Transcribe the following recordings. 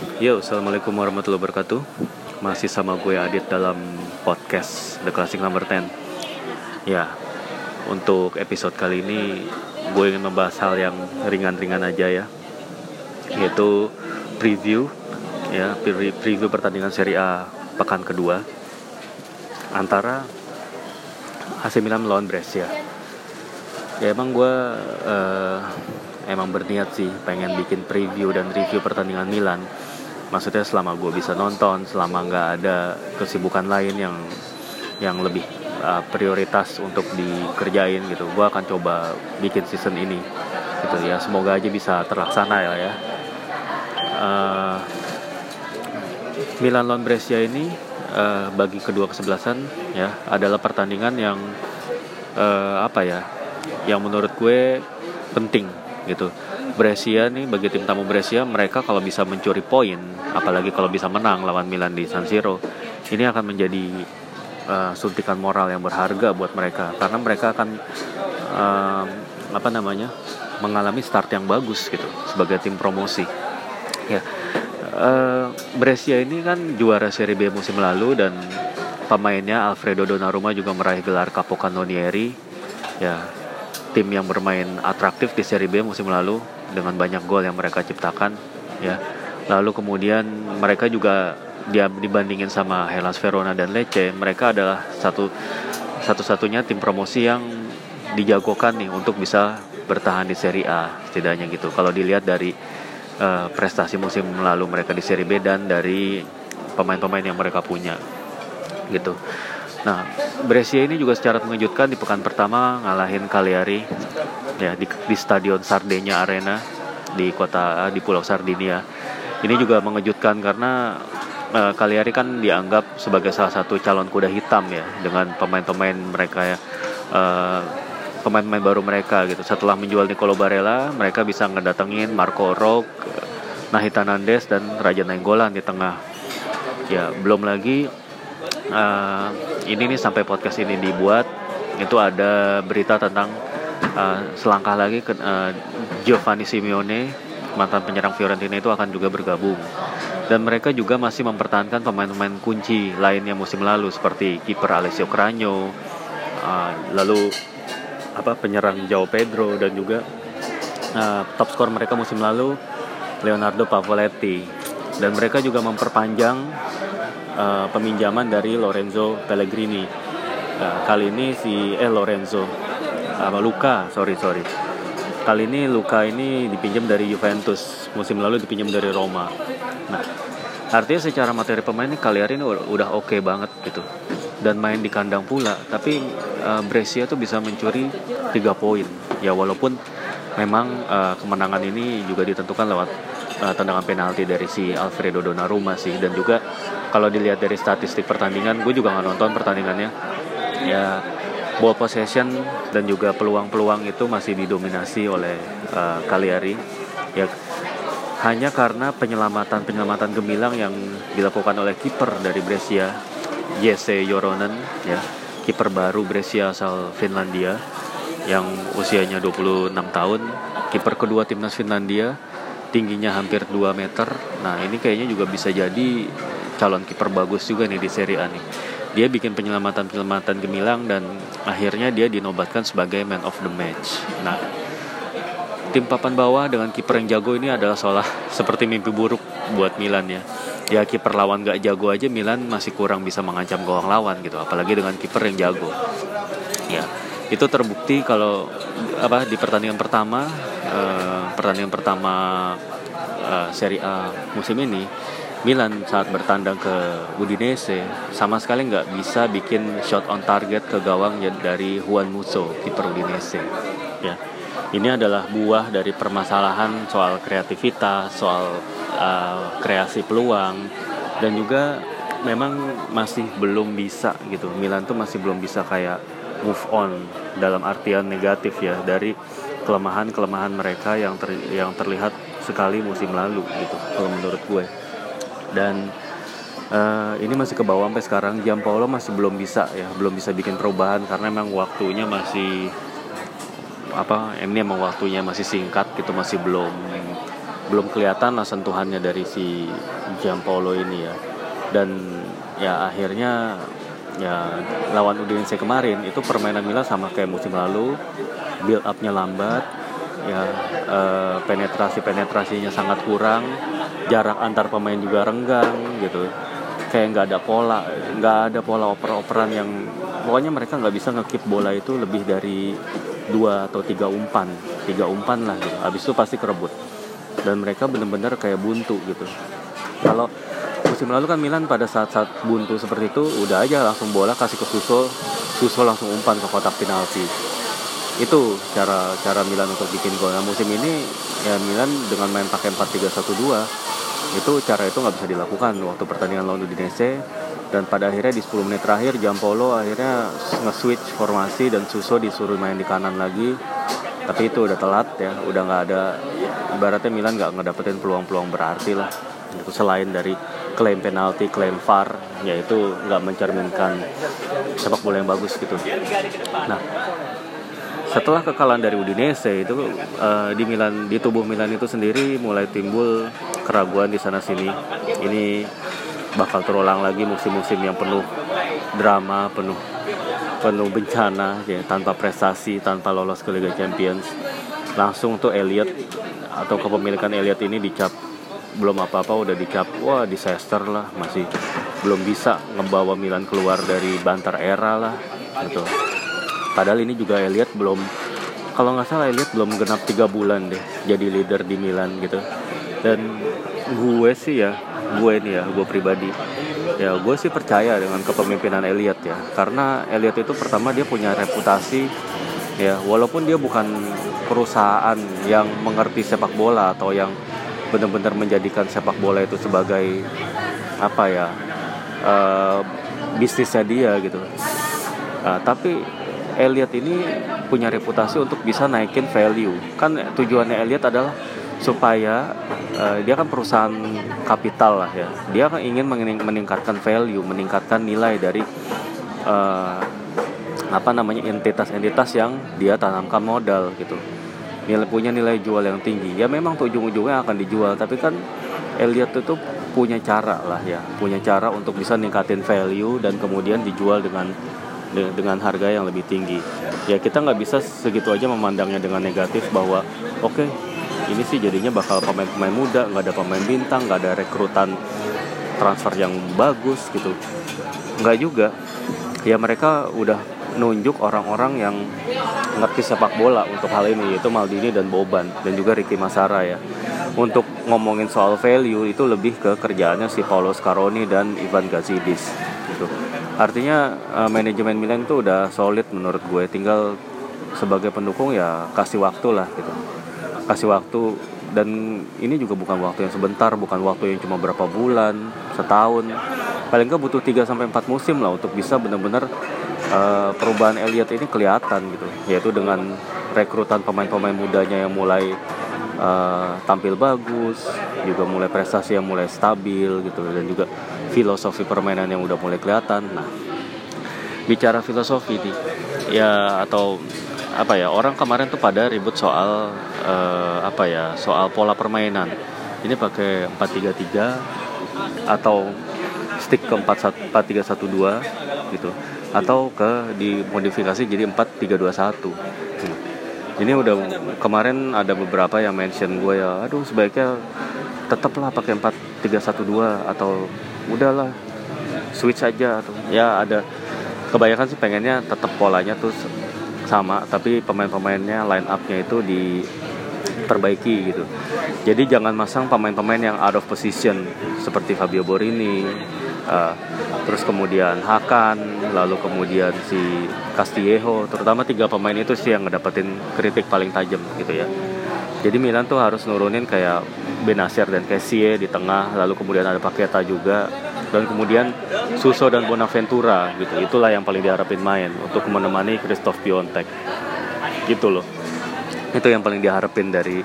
Yo, assalamualaikum warahmatullahi wabarakatuh. Masih sama gue Adit dalam podcast The Classic Number 10. Ya, untuk episode kali ini gue ingin membahas hal yang ringan-ringan aja ya, yaitu preview ya pre- preview pertandingan Serie A pekan kedua antara AC Milan melawan Brescia. Ya emang gue eh, emang berniat sih pengen bikin preview dan review pertandingan Milan. Maksudnya selama gue bisa nonton, selama nggak ada kesibukan lain yang yang lebih uh, prioritas untuk dikerjain gitu, gue akan coba bikin season ini gitu ya. Semoga aja bisa terlaksana ya ya. Uh, Milan lawan Brescia ini uh, bagi kedua kesebelasan ya adalah pertandingan yang uh, apa ya yang menurut gue penting gitu. Brescia nih bagi tim tamu Brescia mereka kalau bisa mencuri poin, apalagi kalau bisa menang lawan Milan di San Siro, ini akan menjadi uh, suntikan moral yang berharga buat mereka karena mereka akan uh, apa namanya mengalami start yang bagus gitu sebagai tim promosi. Ya, uh, Brescia ini kan juara Serie B musim lalu dan pemainnya Alfredo Donnarumma juga meraih gelar Capocannonieri. Ya, tim yang bermain atraktif di Serie B musim lalu dengan banyak gol yang mereka ciptakan ya. Lalu kemudian mereka juga dia dibandingin sama Hellas Verona dan Lecce mereka adalah satu satu-satunya tim promosi yang dijagokan nih untuk bisa bertahan di Serie A setidaknya gitu. Kalau dilihat dari uh, prestasi musim lalu mereka di Serie B dan dari pemain-pemain yang mereka punya gitu Nah, Brescia ini juga secara mengejutkan di pekan pertama ngalahin Cagliari ya di, di Stadion Sardegna Arena di kota di Pulau Sardinia. Ini juga mengejutkan karena uh, Cagliari kan dianggap sebagai salah satu calon kuda hitam ya dengan pemain-pemain mereka ya uh, pemain-pemain baru mereka gitu. Setelah menjual Nicolo Barella, mereka bisa ngedatengin Marco Rog, Nahita Nandes dan Raja Nainggolan di tengah. Ya, belum lagi uh, ini nih sampai podcast ini dibuat itu ada berita tentang uh, selangkah lagi ke, uh, Giovanni Simeone mantan penyerang Fiorentina itu akan juga bergabung. Dan mereka juga masih mempertahankan pemain-pemain kunci lainnya musim lalu seperti kiper Alessio Cragno uh, lalu apa penyerang João Pedro dan juga uh, top skor mereka musim lalu Leonardo Pavoletti. Dan mereka juga memperpanjang uh, peminjaman dari Lorenzo Pellegrini. Uh, kali ini si eh Lorenzo uh, Luka, sorry sorry. Kali ini Luka ini dipinjam dari Juventus, musim lalu dipinjam dari Roma. Nah, artinya secara materi pemain ini Cagliari ini udah oke okay banget gitu. Dan main di kandang pula, tapi uh, Brescia tuh bisa mencuri 3 poin. Ya walaupun memang uh, kemenangan ini juga ditentukan lewat uh, tendangan penalti dari si Alfredo Donnarumma sih dan juga kalau dilihat dari statistik pertandingan gue juga nggak nonton pertandingannya. Ya ball possession dan juga peluang-peluang itu masih didominasi oleh uh, ya hanya karena penyelamatan-penyelamatan gemilang yang dilakukan oleh kiper dari Brescia Jesse Joronen ya kiper baru Brescia asal Finlandia yang usianya 26 tahun kiper kedua timnas Finlandia tingginya hampir 2 meter. Nah ini kayaknya juga bisa jadi calon kiper bagus juga nih di Serie A nih. Dia bikin penyelamatan-penyelamatan gemilang dan akhirnya dia dinobatkan sebagai man of the match. Nah, tim papan bawah dengan kiper yang jago ini adalah seolah seperti mimpi buruk buat Milan ya. Ya kiper lawan gak jago aja Milan masih kurang bisa mengancam gawang lawan gitu, apalagi dengan kiper yang jago. Ya, itu terbukti kalau apa di pertandingan pertama uh, pertandingan pertama uh, Serie A musim ini Milan saat bertandang ke Udinese sama sekali nggak bisa bikin shot on target ke gawang dari Juan Musso kiper Udinese. Ya ini adalah buah dari permasalahan soal kreativitas soal uh, kreasi peluang dan juga memang masih belum bisa gitu. Milan tuh masih belum bisa kayak move on dalam artian negatif ya dari kelemahan-kelemahan mereka yang ter, yang terlihat sekali musim lalu gitu kalau menurut gue dan uh, ini masih ke bawah sampai sekarang. Jam Paulo masih belum bisa ya belum bisa bikin perubahan karena memang waktunya masih apa ini emang waktunya masih singkat gitu masih belum belum kelihatan lah sentuhannya dari si Giampolo ini ya. Dan ya akhirnya ya lawan Udinese kemarin itu permainan Milan sama kayak musim lalu build upnya lambat ya eh, penetrasi penetrasinya sangat kurang jarak antar pemain juga renggang gitu. Kayak nggak ada pola nggak ada pola oper-operan yang pokoknya mereka nggak bisa ngekip bola itu lebih dari dua atau tiga umpan. Tiga umpan lah gitu. Habis itu pasti kerebut. Dan mereka benar-benar kayak buntu gitu. Kalau musim lalu kan Milan pada saat-saat buntu seperti itu udah aja langsung bola kasih ke Suso Suso langsung umpan ke kotak penalti itu cara cara Milan untuk bikin gol. Nah musim ini ya Milan dengan main pakai 4-3-1-2 itu cara itu nggak bisa dilakukan waktu pertandingan lawan Udinese. Dan pada akhirnya di 10 menit terakhir Jampolo akhirnya nge-switch formasi dan Suso disuruh main di kanan lagi. Tapi itu udah telat ya. Udah nggak ada ibaratnya Milan nggak ngedapetin peluang-peluang berarti lah. Itu selain dari klaim penalti, klaim VAR, yaitu nggak mencerminkan sepak bola yang bagus gitu. Nah, setelah kekalahan dari Udinese itu uh, di Milan di tubuh Milan itu sendiri mulai timbul keraguan di sana sini. Ini bakal terulang lagi musim-musim yang penuh drama, penuh penuh bencana ya tanpa prestasi, tanpa lolos ke Liga Champions. Langsung tuh Elliot atau kepemilikan Elliot ini dicap belum apa-apa udah dicap wah disaster lah masih belum bisa ngebawa Milan keluar dari bantar era lah gitu padahal ini juga Elliot belum kalau nggak salah Elliot belum genap tiga bulan deh jadi leader di Milan gitu dan gue sih ya gue ini ya gue pribadi ya gue sih percaya dengan kepemimpinan Elliot ya karena Elliot itu pertama dia punya reputasi ya walaupun dia bukan perusahaan yang mengerti sepak bola atau yang benar-benar menjadikan sepak bola itu sebagai apa ya uh, bisnisnya dia gitu. Uh, tapi Elliot ini punya reputasi untuk bisa naikin value. Kan tujuannya Elliot adalah supaya uh, dia kan perusahaan kapital lah ya. Dia kan ingin meningkatkan value, meningkatkan nilai dari uh, apa namanya entitas-entitas yang dia tanamkan modal gitu nilai punya nilai jual yang tinggi ya memang tuh ujung-ujungnya akan dijual tapi kan Elliot itu punya cara lah ya punya cara untuk bisa ningkatin value dan kemudian dijual dengan dengan harga yang lebih tinggi ya kita nggak bisa segitu aja memandangnya dengan negatif bahwa oke okay, ini sih jadinya bakal pemain-pemain muda nggak ada pemain bintang nggak ada rekrutan transfer yang bagus gitu nggak juga ya mereka udah nunjuk orang-orang yang ngerti sepak bola untuk hal ini yaitu Maldini dan Boban dan juga Ricky Masara ya. Untuk ngomongin soal value itu lebih ke kerjaannya si Paulo Scaroni dan Ivan Gazidis gitu. Artinya uh, manajemen Milan itu udah solid menurut gue tinggal sebagai pendukung ya kasih waktu lah gitu. Kasih waktu dan ini juga bukan waktu yang sebentar, bukan waktu yang cuma berapa bulan, setahun. Paling nggak butuh 3 sampai 4 musim lah untuk bisa benar-benar uh, perubahan Elliot ini kelihatan gitu yaitu dengan rekrutan pemain-pemain mudanya yang mulai uh, tampil bagus juga mulai prestasi yang mulai stabil gitu dan juga filosofi permainan yang udah mulai kelihatan. Nah bicara filosofi nih ya atau apa ya orang kemarin tuh pada ribut soal uh, apa ya soal pola permainan. Ini pakai 433 atau stick ke 4312 gitu atau ke dimodifikasi jadi 4321 hmm. ini udah kemarin ada beberapa yang mention gue ya aduh sebaiknya tetaplah pakai 4312 atau udahlah switch aja atau ya ada kebanyakan sih pengennya tetap polanya tuh sama tapi pemain-pemainnya line upnya itu di perbaiki gitu. Jadi jangan masang pemain-pemain yang out of position seperti Fabio Borini uh, terus kemudian Hakan lalu kemudian si Castillejo terutama tiga pemain itu sih yang ngedapetin kritik paling tajam gitu ya jadi Milan tuh harus nurunin kayak Benasir dan Kessie di tengah lalu kemudian ada Paketa juga dan kemudian Suso dan Bonaventura gitu. Itulah yang paling diharapin main untuk menemani Christoph Piontek gitu loh. Itu yang paling diharapin dari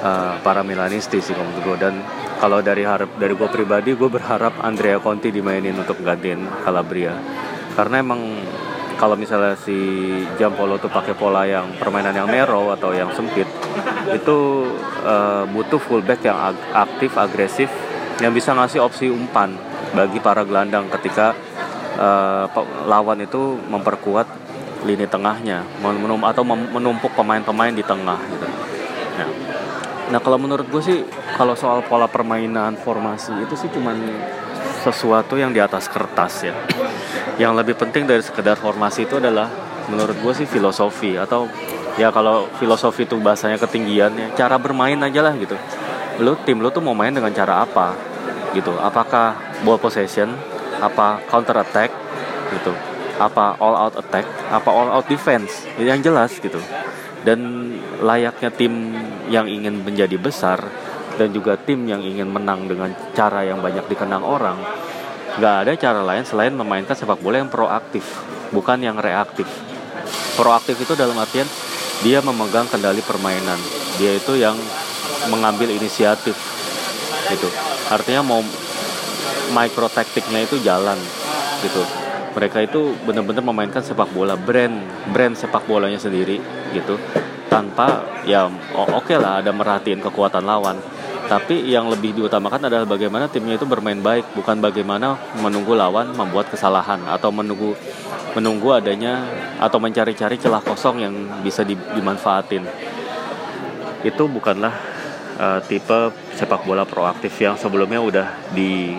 uh, para Milanisti sih menurut gue dan kalau dari harap dari gue pribadi gue berharap Andrea Conti dimainin untuk gantiin Calabria. Karena emang kalau misalnya si Jampolo tuh pakai pola yang permainan yang narrow atau yang sempit itu uh, butuh fullback yang ag aktif agresif yang bisa ngasih opsi umpan bagi para gelandang ketika uh, lawan itu memperkuat lini tengahnya menum atau menumpuk pemain-pemain di tengah gitu. Nah, nah kalau menurut gue sih kalau soal pola permainan formasi itu sih cuman sesuatu yang di atas kertas ya. Yang lebih penting dari sekedar formasi itu adalah menurut gue sih filosofi atau ya kalau filosofi itu bahasanya ketinggian ya cara bermain aja lah gitu. Lu tim lu tuh mau main dengan cara apa gitu? Apakah ball possession, apa counter attack gitu? Apa all out attack, apa all out defense? Yang jelas gitu. Dan layaknya tim yang ingin menjadi besar dan juga tim yang ingin menang dengan cara yang banyak dikenang orang nggak ada cara lain selain memainkan sepak bola yang proaktif bukan yang reaktif proaktif itu dalam artian dia memegang kendali permainan. Dia itu yang mengambil inisiatif itu artinya mau micro taktiknya itu jalan gitu. Mereka itu benar-benar memainkan sepak bola brand brand sepak bolanya sendiri gitu. Tanpa ya oke okay lah ada merhatiin kekuatan lawan. Tapi yang lebih diutamakan adalah bagaimana timnya itu bermain baik, bukan bagaimana menunggu lawan membuat kesalahan atau menunggu menunggu adanya atau mencari-cari celah kosong yang bisa dimanfaatin. Itu bukanlah uh, tipe sepak bola proaktif yang sebelumnya udah di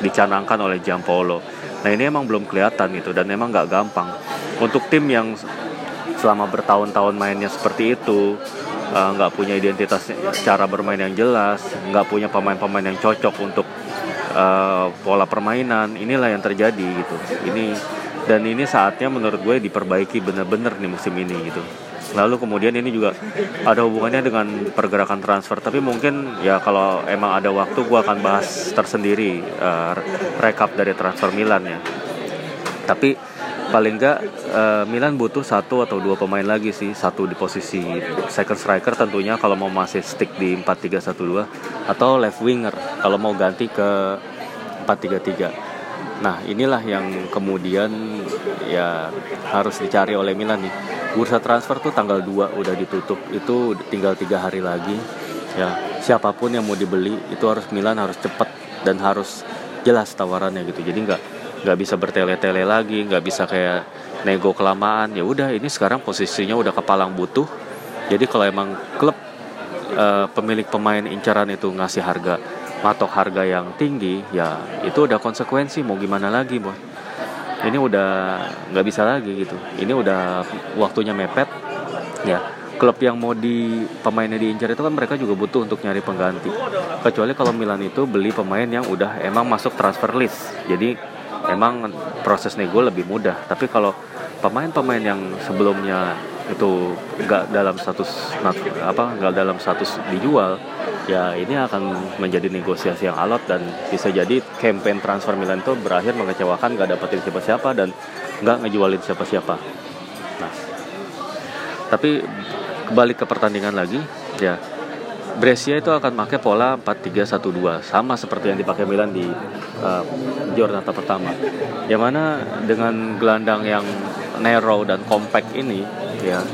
dicanangkan oleh Giampolo. Nah ini emang belum kelihatan gitu dan emang nggak gampang untuk tim yang selama bertahun-tahun mainnya seperti itu Eh, nggak uh, punya identitas cara bermain yang jelas, nggak punya pemain-pemain yang cocok untuk uh, pola permainan. Inilah yang terjadi gitu. Ini dan ini saatnya menurut gue diperbaiki bener-bener nih musim ini gitu. Lalu kemudian ini juga ada hubungannya dengan pergerakan transfer. Tapi mungkin ya kalau emang ada waktu gue akan bahas tersendiri uh, rekap dari transfer Milan ya. Tapi paling enggak uh, Milan butuh satu atau dua pemain lagi sih satu di posisi second striker tentunya kalau mau masih stick di 4-3-1-2 atau left winger kalau mau ganti ke 4-3-3 Nah inilah yang kemudian ya harus dicari oleh Milan nih. Bursa transfer tuh tanggal 2 udah ditutup. Itu tinggal tiga hari lagi ya. Siapa pun yang mau dibeli itu harus Milan harus cepat dan harus jelas tawarannya gitu. Jadi nggak nggak bisa bertele-tele lagi nggak bisa kayak nego kelamaan. Ya udah ini sekarang posisinya udah kepalang butuh. Jadi kalau emang klub uh, pemilik pemain incaran itu ngasih harga matok harga yang tinggi ya itu udah konsekuensi mau gimana lagi bos ini udah nggak bisa lagi gitu. Ini udah waktunya mepet ya. Klub yang mau di pemainnya diincar itu kan mereka juga butuh untuk nyari pengganti. Kecuali kalau Milan itu beli pemain yang udah emang masuk transfer list. Jadi memang proses nego lebih mudah. Tapi kalau pemain-pemain yang sebelumnya itu nggak dalam status apa nggak dalam status dijual ya ini akan menjadi negosiasi yang alot dan bisa jadi campaign transfer Milan itu berakhir mengecewakan nggak dapetin siapa-siapa dan nggak ngejualin siapa-siapa nah tapi kembali ke pertandingan lagi ya Brescia itu akan pakai pola 4-3-1-2 sama seperti yang dipakai Milan di uh, Giornata pertama. Yang mana dengan gelandang yang narrow dan compact ini ya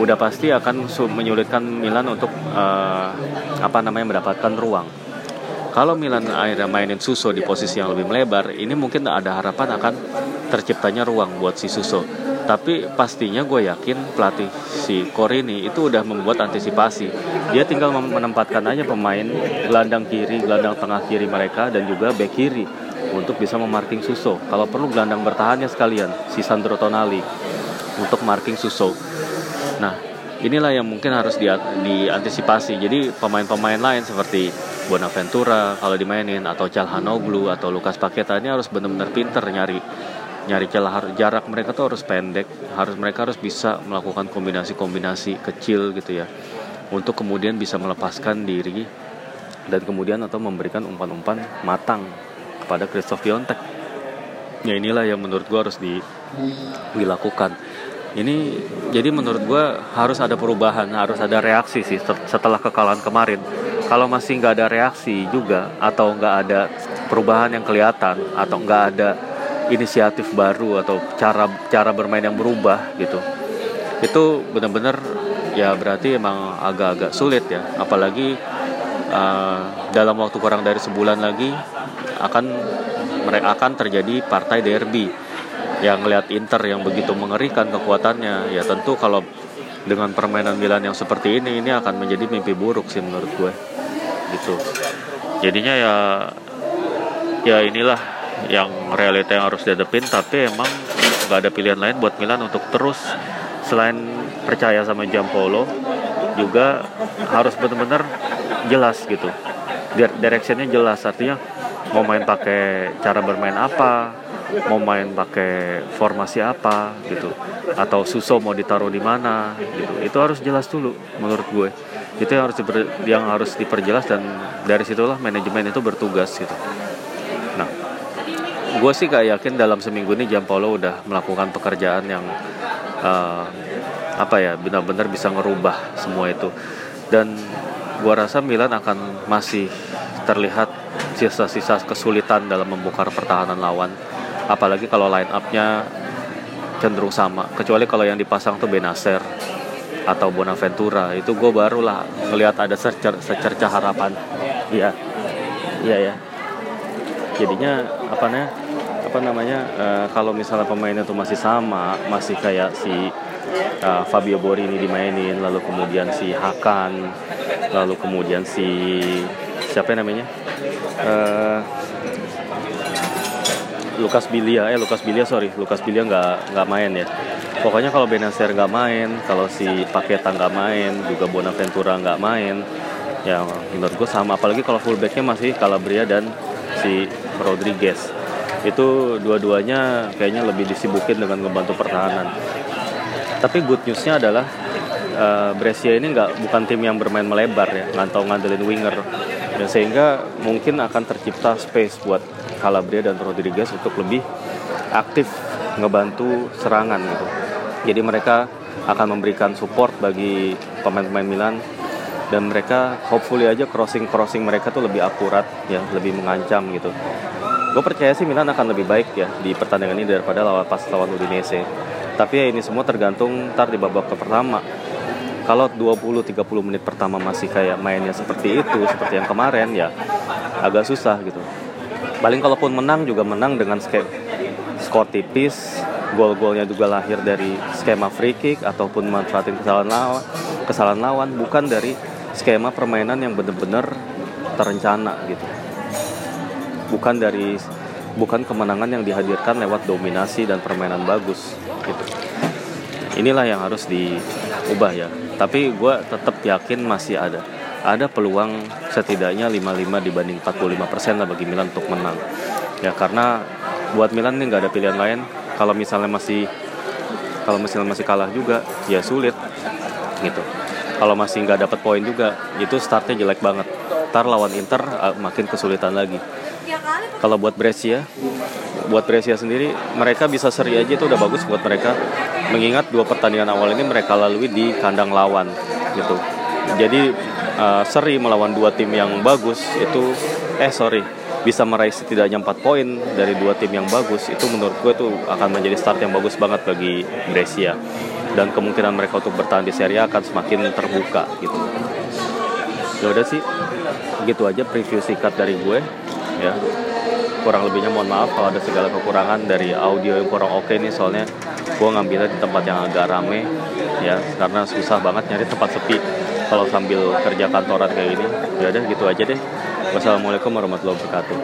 udah pasti akan menyulitkan Milan untuk uh, apa namanya mendapatkan ruang. Kalau Milan akhirnya mainin Suso di posisi yang lebih melebar, ini mungkin ada harapan akan terciptanya ruang buat si Suso. Tapi pastinya gue yakin pelatih si Korini itu udah membuat antisipasi. Dia tinggal menempatkan aja pemain gelandang kiri gelandang tengah kiri mereka dan juga back kiri untuk bisa memarking Suso. Kalau perlu gelandang bertahannya sekalian si Sandro Tonali untuk marking Suso nah inilah yang mungkin harus di, diantisipasi. Jadi pemain-pemain lain seperti Bonaventura kalau dimainin atau Calhanoglu atau Lukas Paketa ini harus benar-benar pinter nyari nyari celah jarak mereka tuh harus pendek. Harus mereka harus bisa melakukan kombinasi-kombinasi kecil gitu ya untuk kemudian bisa melepaskan diri dan kemudian atau memberikan umpan-umpan matang kepada Christoph Piontek. Ya inilah yang menurut gue harus di, dilakukan ini jadi menurut gue harus ada perubahan harus ada reaksi sih setelah kekalahan kemarin. Kalau masih nggak ada reaksi juga atau nggak ada perubahan yang kelihatan atau nggak ada inisiatif baru atau cara cara bermain yang berubah gitu. Itu benar-benar ya berarti emang agak-agak sulit ya. Apalagi uh, dalam waktu kurang dari sebulan lagi akan mereka akan terjadi partai derby yang melihat Inter yang begitu mengerikan kekuatannya ya tentu kalau dengan permainan Milan yang seperti ini ini akan menjadi mimpi buruk sih menurut gue. Gitu. Jadinya ya ya inilah yang realita yang harus dihadapin tapi emang nggak ada pilihan lain buat Milan untuk terus selain percaya sama Jampolo juga harus benar-benar jelas gitu. Directionnya jelas artinya mau main pakai cara bermain apa mau main pakai formasi apa gitu. Atau Suso mau ditaruh di mana gitu. Itu harus jelas dulu menurut gue. Itu yang harus diper, yang harus diperjelas dan dari situlah manajemen itu bertugas gitu. Nah gue sih gak yakin dalam seminggu ini Jampolo udah melakukan pekerjaan yang uh, apa ya benar-benar bisa ngerubah semua itu. Dan gue rasa Milan akan masih terlihat sisa-sisa kesulitan dalam membongkar pertahanan lawan apalagi kalau line upnya cenderung sama. Kecuali kalau yang dipasang tuh Benacer atau Bonaventura. Itu gue barulah ngelihat ada secer secerca harapan. Iya. Iya ya jadinya apa namanya apa namanya uh, kalau misalnya pemainnya tuh masih sama masih kayak si uh, Fabio Borini dimainin lalu kemudian si Hakan lalu kemudian si siapa namanya? Uh, Lukas Bilia eh Lukas Bilia sorry. Lukas Bilia nggak nggak main ya. Pokoknya kalau Benacer nggak main kalau si Paketa nggak main juga Bonaventura nggak main ya menurut gue sama. Apalagi kalau fullbacknya masih Calabria dan si Rodriguez. Itu dua-duanya kayaknya lebih disibukin dengan membantu pertahanan. Tapi good newsnya adalah uh, Brescia ini nggak bukan tim yang bermain melebar ya ngantau ngandelin winger. Dan sehingga mungkin akan tercipta space buat Calabria dan Rodriguez untuk lebih aktif ngebantu serangan gitu. Jadi mereka akan memberikan support bagi pemain-pemain Milan dan mereka hopefully aja crossing crossing mereka tuh lebih akurat ya lebih mengancam gitu. Gue percaya sih Milan akan lebih baik ya di pertandingan ini daripada lawan pas lawan Udinese. Tapi ya ini semua tergantung ntar di babak pertama. Kalau 20-30 menit pertama masih kayak mainnya seperti itu seperti yang kemarin ya agak susah gitu paling kalaupun menang juga menang dengan skor tipis. Gol-golnya juga lahir dari skema free kick ataupun manfaatin kesalahan lawan kesalahan lawan bukan dari skema permainan yang benar-benar terencana gitu. Bukan dari bukan kemenangan yang dihadirkan lewat dominasi dan permainan bagus gitu. Inilah yang harus diubah ya. Tapi gue tetap yakin masih ada ada peluang setidaknya 55 dibanding 45 persen lah bagi Milan untuk menang. Ya karena buat Milan nih nggak ada pilihan lain. Kalau misalnya masih kalau misalnya masih kalah juga ya sulit gitu. Kalau masih nggak dapat poin juga itu startnya jelek banget. Ntar lawan Inter uh, makin kesulitan lagi. Kalau buat Brescia buat Brescia sendiri mereka bisa seri aja itu udah bagus buat mereka. Mengingat dua pertandingan awal ini mereka lalui di kandang lawan gitu. Jadi uh, seri melawan dua tim yang bagus itu eh sorry bisa meraih setidaknya 4 poin dari dua tim yang bagus itu menurut gue tuh akan menjadi start yang bagus banget bagi Brescia. Dan kemungkinan mereka untuk bertahan di Serie A akan semakin terbuka gitu. Ya udah sih gitu aja preview singkat dari gue ya. Kurang lebihnya mohon maaf kalau ada segala kekurangan dari audio yang kurang oke okay nih soalnya gue ngambilnya di tempat yang agak rame ya. Karena susah banget nyari tempat sepi kalau sambil kerja kantoran kayak gini ya udah gitu aja deh. Wassalamualaikum warahmatullahi wabarakatuh